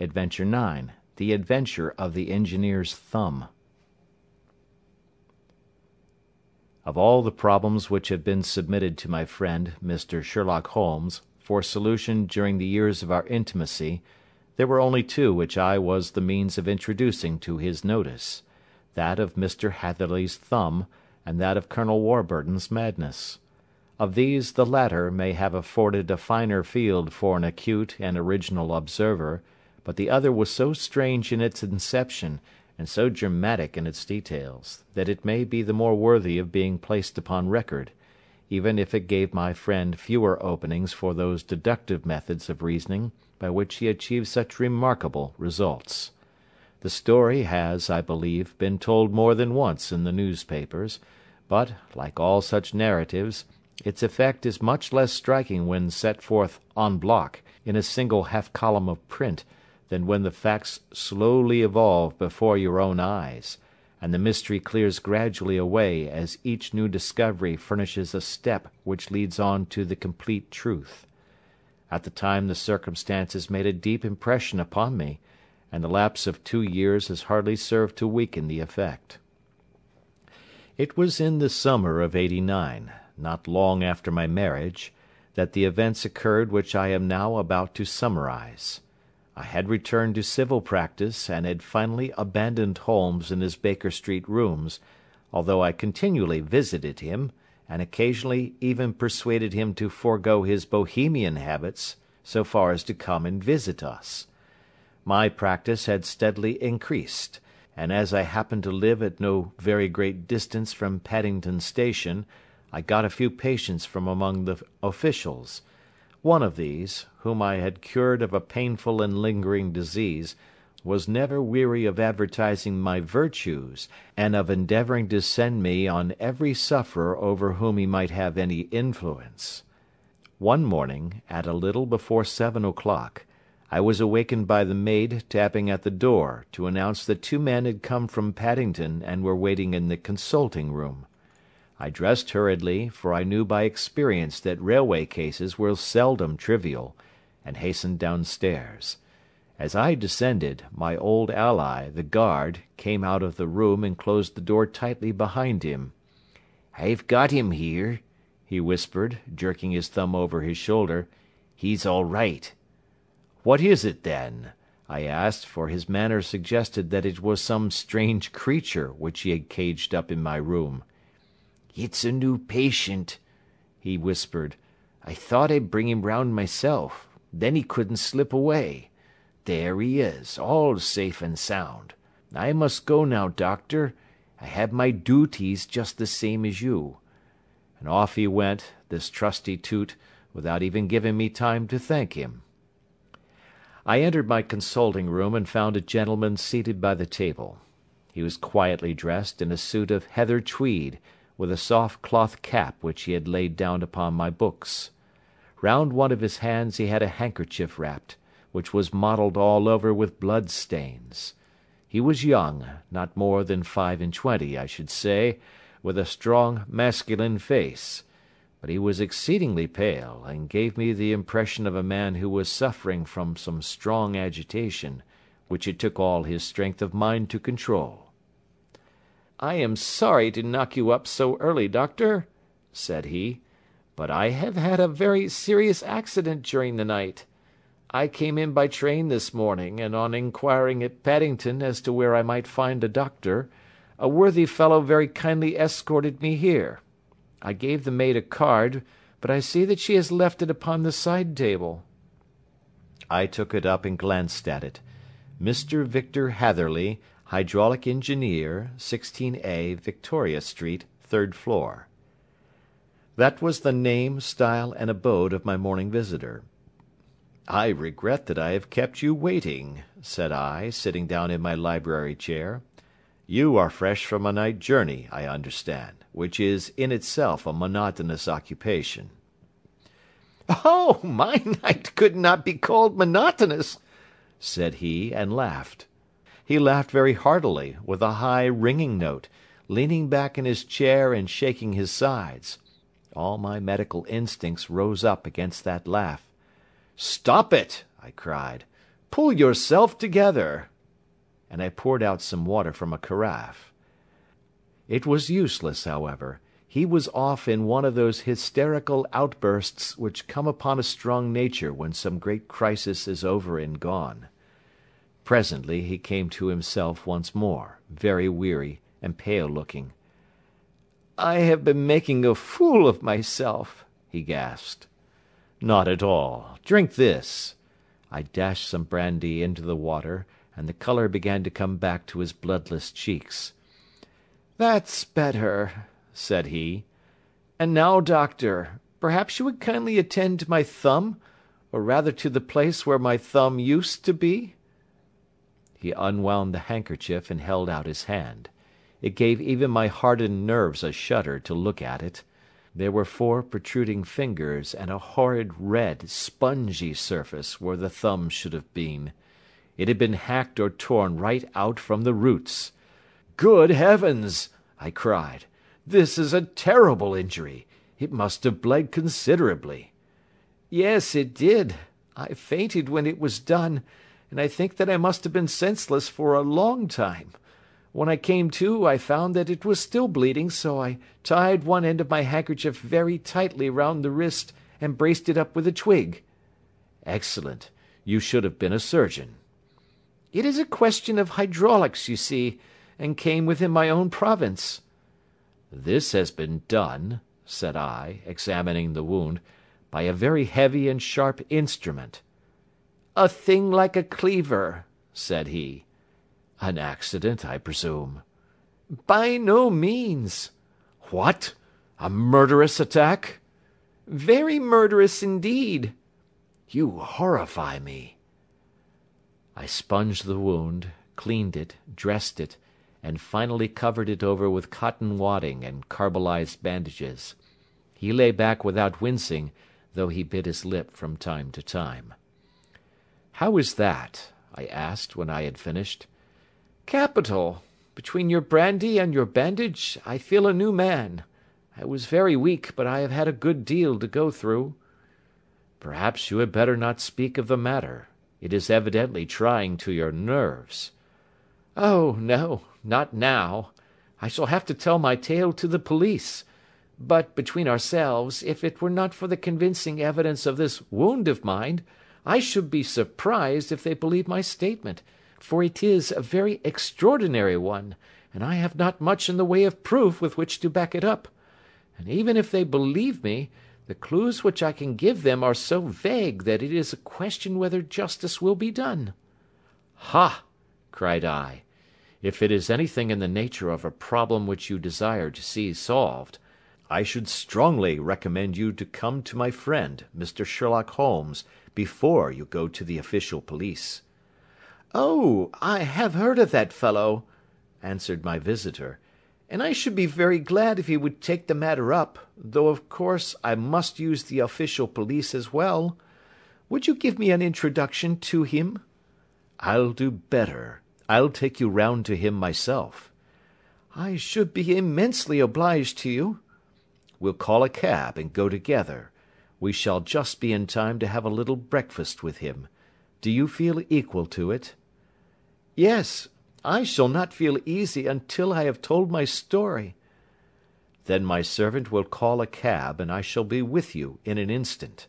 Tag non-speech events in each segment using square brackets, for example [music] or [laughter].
Adventure 9 The Adventure of the Engineer's Thumb Of all the problems which have been submitted to my friend, Mr. Sherlock Holmes, for solution during the years of our intimacy, there were only two which I was the means of introducing to his notice that of Mr. Hatherley's thumb, and that of Colonel Warburton's madness. Of these the latter may have afforded a finer field for an acute and original observer, but the other was so strange in its inception, and so dramatic in its details, that it may be the more worthy of being placed upon record, even if it gave my friend fewer openings for those deductive methods of reasoning by which he achieved such remarkable results. The story has, I believe, been told more than once in the newspapers, but, like all such narratives, its effect is much less striking when set forth en bloc in a single half column of print than when the facts slowly evolve before your own eyes, and the mystery clears gradually away as each new discovery furnishes a step which leads on to the complete truth. At the time the circumstances made a deep impression upon me, and the lapse of two years has hardly served to weaken the effect. It was in the summer of '89, not long after my marriage, that the events occurred which I am now about to summarise. I had returned to civil practice and had finally abandoned Holmes in his Baker Street rooms, although I continually visited him, and occasionally even persuaded him to forego his Bohemian habits so far as to come and visit us. My practice had steadily increased, and as I happened to live at no very great distance from Paddington Station, I got a few patients from among the officials. One of these, whom I had cured of a painful and lingering disease, was never weary of advertising my virtues, and of endeavouring to send me on every sufferer over whom he might have any influence. One morning, at a little before seven o'clock, I was awakened by the maid tapping at the door to announce that two men had come from Paddington and were waiting in the consulting room. I dressed hurriedly, for I knew by experience that railway cases were seldom trivial, and hastened downstairs. As I descended, my old ally, the guard, came out of the room and closed the door tightly behind him. "I've got him here," he whispered, jerking his thumb over his shoulder. "He's all right." "What is it, then?" I asked, for his manner suggested that it was some strange creature which he had caged up in my room. "It's a new patient," he whispered. "I thought I'd bring him round myself. Then he couldn't slip away. There he is, all safe and sound. I must go now, doctor. I have my dooties just the same as you." And off he went, this trusty Toot, without even giving me time to thank him. I entered my consulting room and found a gentleman seated by the table. He was quietly dressed in a suit of heather tweed, with a soft cloth cap which he had laid down upon my books. Round one of his hands he had a handkerchief wrapped, which was mottled all over with blood stains. He was young, not more than five and twenty, I should say, with a strong masculine face; but he was exceedingly pale, and gave me the impression of a man who was suffering from some strong agitation, which it took all his strength of mind to control. "I am sorry to knock you up so early, doctor," said he, "but I have had a very serious accident during the night. I came in by train this morning, and on inquiring at Paddington as to where I might find a doctor, a worthy fellow very kindly escorted me here. I gave the maid a card, but I see that she has left it upon the side table." I took it up and glanced at it. Mr. Victor Hatherley. Hydraulic Engineer, 16A, Victoria Street, third floor. That was the name, style, and abode of my morning visitor. "I regret that I have kept you waiting," said I, sitting down in my library chair. "You are fresh from a night journey, I understand, which is in itself a monotonous occupation." "Oh, my [laughs] night could not be called monotonous," said he, and laughed. He laughed very heartily, with a high, ringing note, leaning back in his chair and shaking his sides. All my medical instincts rose up against that laugh. "Stop it!" I cried. pull yourself together!" And I poured out some water from a carafe. It was useless, however. He was off in one of those hysterical outbursts which come upon a strong nature when some great crisis is over and gone. Presently he came to himself once more, very weary and pale looking. "I have been making a fool of myself," he gasped. "Not at all. Drink this." I dashed some brandy into the water, and the colour began to come back to his bloodless cheeks. "That's better," said he. "And now, doctor, perhaps you would kindly attend to my thumb, or rather to the place where my thumb used to be?" He unwound the handkerchief and held out his hand. It gave even my hardened nerves a shudder to look at it. There were four protruding fingers and a horrid red, spongy surface where the thumb should have been. It had been hacked or torn right out from the roots. "Good heavens!" I cried. "This is a terrible injury. It must have bled considerably." "Yes, it did. I fainted when it was done, and I think that I must have been senseless for a long time. When I came to I found that it was still bleeding, so I tied one end of my handkerchief very tightly round the wrist and braced it up with a twig." "Excellent. You should have been a surgeon." "It is a question of hydraulics, you see, and came within my own province." "This has been done," said I, examining the wound, "by a very heavy and sharp instrument." "A thing like a cleaver," said he. "An accident, I presume?" "By no means." "What! A murderous attack?" "Very murderous indeed." "You horrify me." I sponged the wound, cleaned it, dressed it, and finally covered it over with cotton wadding and carbolised bandages. He lay back without wincing, though he bit his lip from time to time. "How is that?" I asked when I had finished. "Capital. Between your brandy and your bandage I feel a new man. I was very weak, but I have had a good deal to go through." "Perhaps you had better not speak of the matter. It is evidently trying to your nerves." "Oh, no, not now. I shall have to tell my tale to the police. But, between ourselves, if it were not for the convincing evidence of this wound of mine, I should be surprised if they believed my statement for it is a very extraordinary one, and I have not much in the way of proof with which to back it up. And even if they believe me, the clues which I can give them are so vague that it is a question whether justice will be done." "Ha!" cried I. "If it is anything in the nature of a problem which you desire to see solved, I should strongly recommend you to come to my friend, Mr. Sherlock Holmes, before you go to the official police. "Oh, I have heard of that fellow," answered my visitor, "and I should be very glad if he would take the matter up, though of course I must use the official police as well. Would you give me an introduction to him?" "I'll do better. I'll take you round to him myself." "I should be immensely obliged to you." "We'll call a cab and go together. We shall just be in time to have a little breakfast with him. Do you feel equal to it?" "Yes. I shall not feel easy until I have told my story." "Then my servant will call a cab, and I shall be with you in an instant."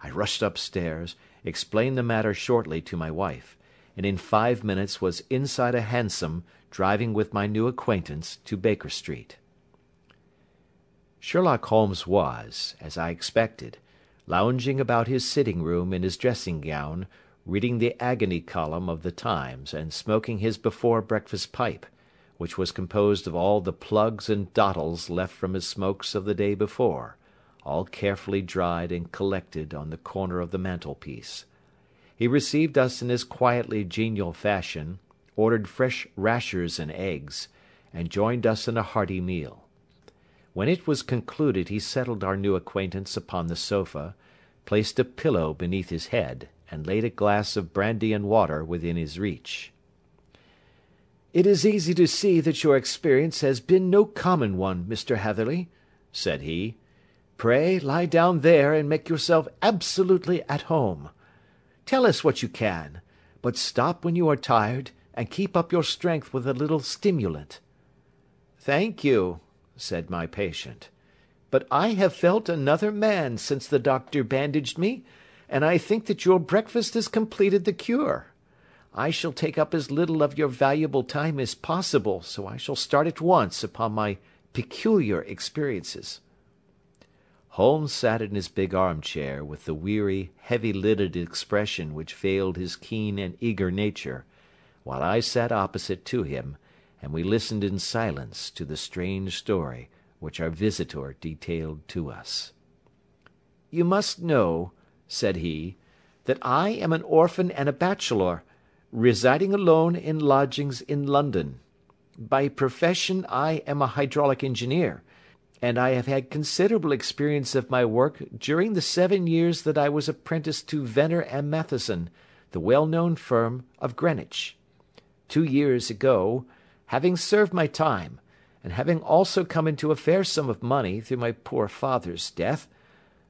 I rushed upstairs, explained the matter shortly to my wife, and in five minutes was inside a hansom driving with my new acquaintance to Baker Street. Sherlock Holmes was, as I expected, lounging about his sitting room in his dressing gown reading the agony column of the Times and smoking his before breakfast pipe, which was composed of all the plugs and dottles left from his smokes of the day before, all carefully dried and collected on the corner of the mantelpiece. He received us in his quietly genial fashion, ordered fresh rashers and eggs, and joined us in a hearty meal. When it was concluded he settled our new acquaintance upon the sofa, placed a pillow beneath his head, and laid a glass of brandy and water within his reach. "It is easy to see that your experience has been no common one, Mr. Hatherley," said he. "Pray lie down there and make yourself absolutely at home. Tell us what you can. but stop when you are tired, and keep up your strength with a little stimulant." "Thank you," said my patient, "but I have felt another man since the doctor bandaged me, and I think that your breakfast has completed the cure. I shall take up as little of your valuable time as possible, so I shall start at once upon my peculiar experiences." Holmes sat in his big armchair with the weary, heavy lidded expression which veiled his keen and eager nature, while I sat opposite to him, and we listened in silence to the strange story which our visitor detailed to us. "You must know," said he, "that I am an orphan and a bachelor, residing alone in lodgings in London. By profession I am a hydraulic engineer and I have had considerable experience of my work during the seven years that I was apprenticed to Venner and Matheson, the well known firm of Greenwich. Two years ago, having served my time, and having also come into a fair sum of money through my poor father's death,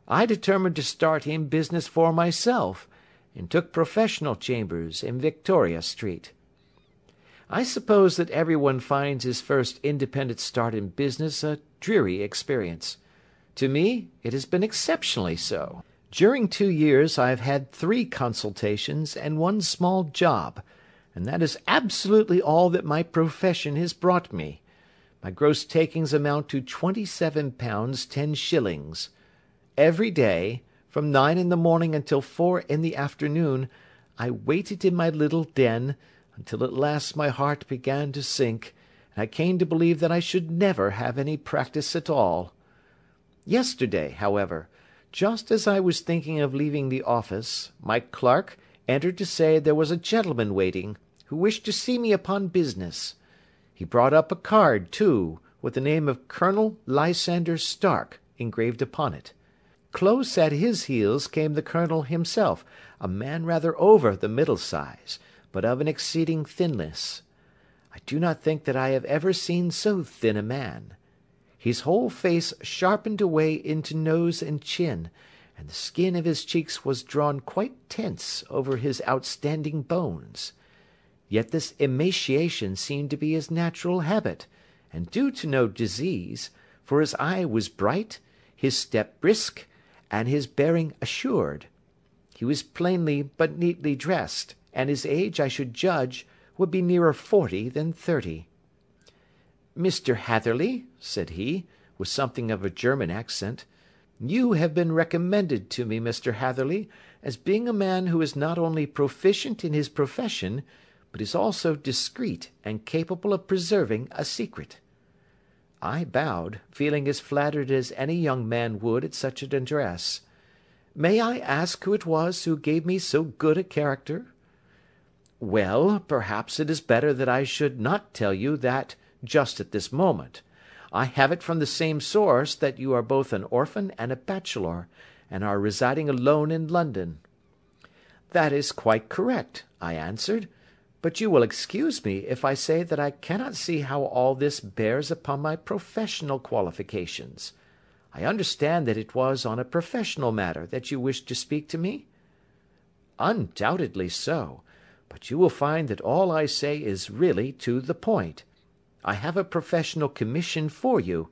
I determined to start in business for myself, and took professional chambers in Victoria Street. I suppose that everyone finds his first independent start in business a dreary experience. To me it has been exceptionally so. During two years I have had three consultations and one small job, and that is absolutely all that my profession has brought me. My gross takings amount to twenty seven pounds ten shillings. Every day, from nine in the morning until four in the afternoon, I waited in my little den, until at last my heart began to sink, and I came to believe that I should never have any practice at all. Yesterday, however, just as I was thinking of leaving the office, my clerk entered to say there was a gentleman waiting, who wished to see me upon business. He brought up a card, too, with the name of Colonel Lysander Stark engraved upon it. Close at his heels came the colonel himself, a man rather over the middle size, but of an exceeding thinness. I do not think that I have ever seen so thin a man. His whole face sharpened away into nose and chin, and the skin of his cheeks was drawn quite tense over his outstanding bones. Yet this emaciation seemed to be his natural habit, and due to no disease, for his eye was bright, his step brisk, and his bearing assured. He was plainly but neatly dressed, and his age, I should judge, would be nearer forty than thirty. "Mr. Hatherley," said he, with something of a German accent, "you have been recommended to me, Mr. Hatherley, as being a man who is not only proficient in his profession, but is also discreet and capable of preserving a secret." I bowed, feeling as flattered as any young man would at such an address. "May I ask who it was who gave me so good a character?" "Well, perhaps it is better that I should not tell you that just at this moment. I have it from the same source that you are both an orphan and a bachelor, and are residing alone in London." "That is quite correct," I answered, "but you will excuse me if I say that I cannot see how all this bears upon my professional qualifications. I understand that it was on a professional matter that you wished to speak to me?" "Undoubtedly so but you will find that all I say is really to the point. I have a professional commission for you,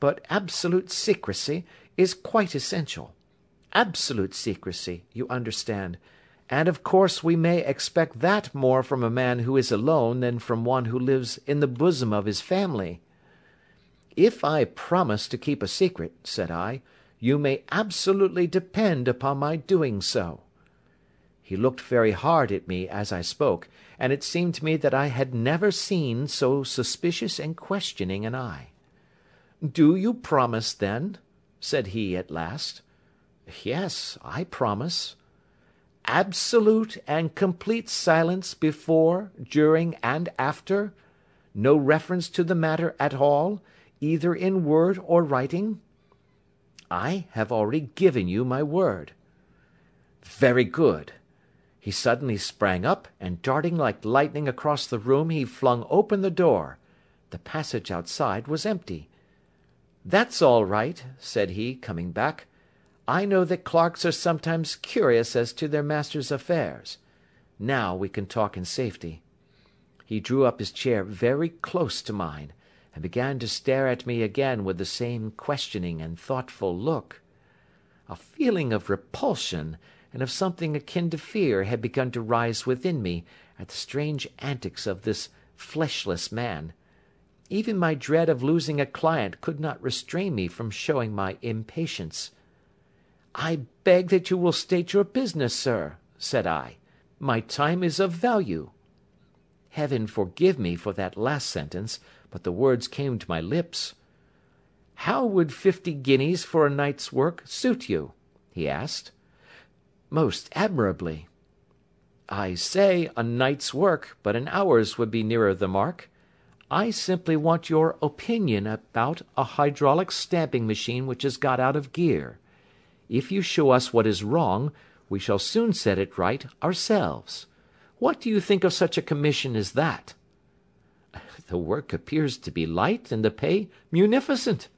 but absolute secrecy is quite essential. Absolute secrecy, you understand, and of course we may expect that more from a man who is alone than from one who lives in the bosom of his family." "If I promise to keep a secret," said I, "you may absolutely depend upon my doing so. He looked very hard at me as I spoke, and it seemed to me that I had never seen so suspicious and questioning an eye. "Do you promise, then?" said he at last. "Yes, I promise." "Absolute and complete silence before, during, and after? No reference to the matter at all, either in word or writing?" "I have already given you my word." "Very good. He suddenly sprang up, and darting like lightning across the room he flung open the door. The passage outside was empty. "That's all right," said he, coming back. "I know that clerks are sometimes curious as to their masters' affairs. Now we can talk in safety." He drew up his chair very close to mine, and began to stare at me again with the same questioning and thoughtful look. A feeling of repulsion, and of something akin to fear, had begun to rise within me at the strange antics of this fleshless man. Even my dread of losing a client could not restrain me from showing my impatience. "I beg that you will state your business, sir," said I. "My time is of value." Heaven forgive me for that last sentence, but the words came to my lips. "How would fifty guineas for a night's work suit you?" he asked. "Most admirably." "I say a night's work, but an hour's would be nearer the mark. I simply want your opinion about a hydraulic stamping machine which has got out of gear. If you show us what is wrong, we shall soon set it right ourselves. What do you think of such a commission as that?" [laughs] "The work appears to be light and the pay munificent."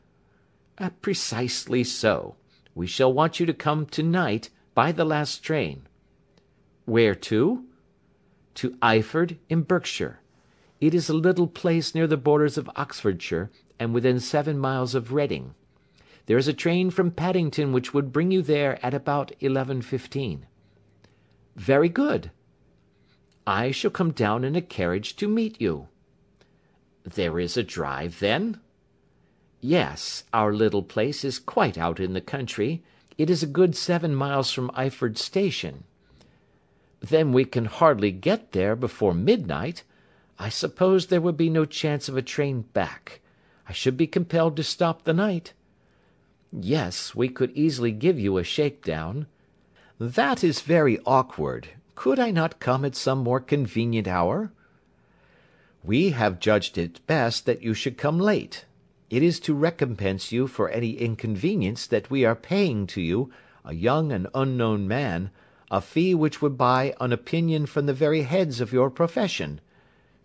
Ah, "Precisely so. We shall want you to come to night, by the last train." "Where to?" "To Eyford, in Berkshire. It is a little place near the borders of Oxfordshire, and within seven miles of Reading. There is a train from Paddington which would bring you there at about eleven fifteen." "Very good." "I shall come down in a carriage to meet you." "There is a drive, then?" "Yes. Our little place is quite out in the country. It is a good seven miles from Eyford Station." "Then we can hardly get there before midnight. I suppose there would be no chance of a train back. I should be compelled to stop the night." "Yes, we could easily give you a shakedown." "That is very awkward. Could I not come at some more convenient hour?" "We have judged it best that you should come late. It is to recompense you for any inconvenience that we are paying to you, a young and unknown man, a fee which would buy an opinion from the very heads of your profession.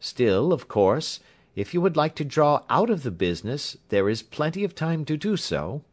Still, of course, if you would like to draw out of the business, there is plenty of time to do so.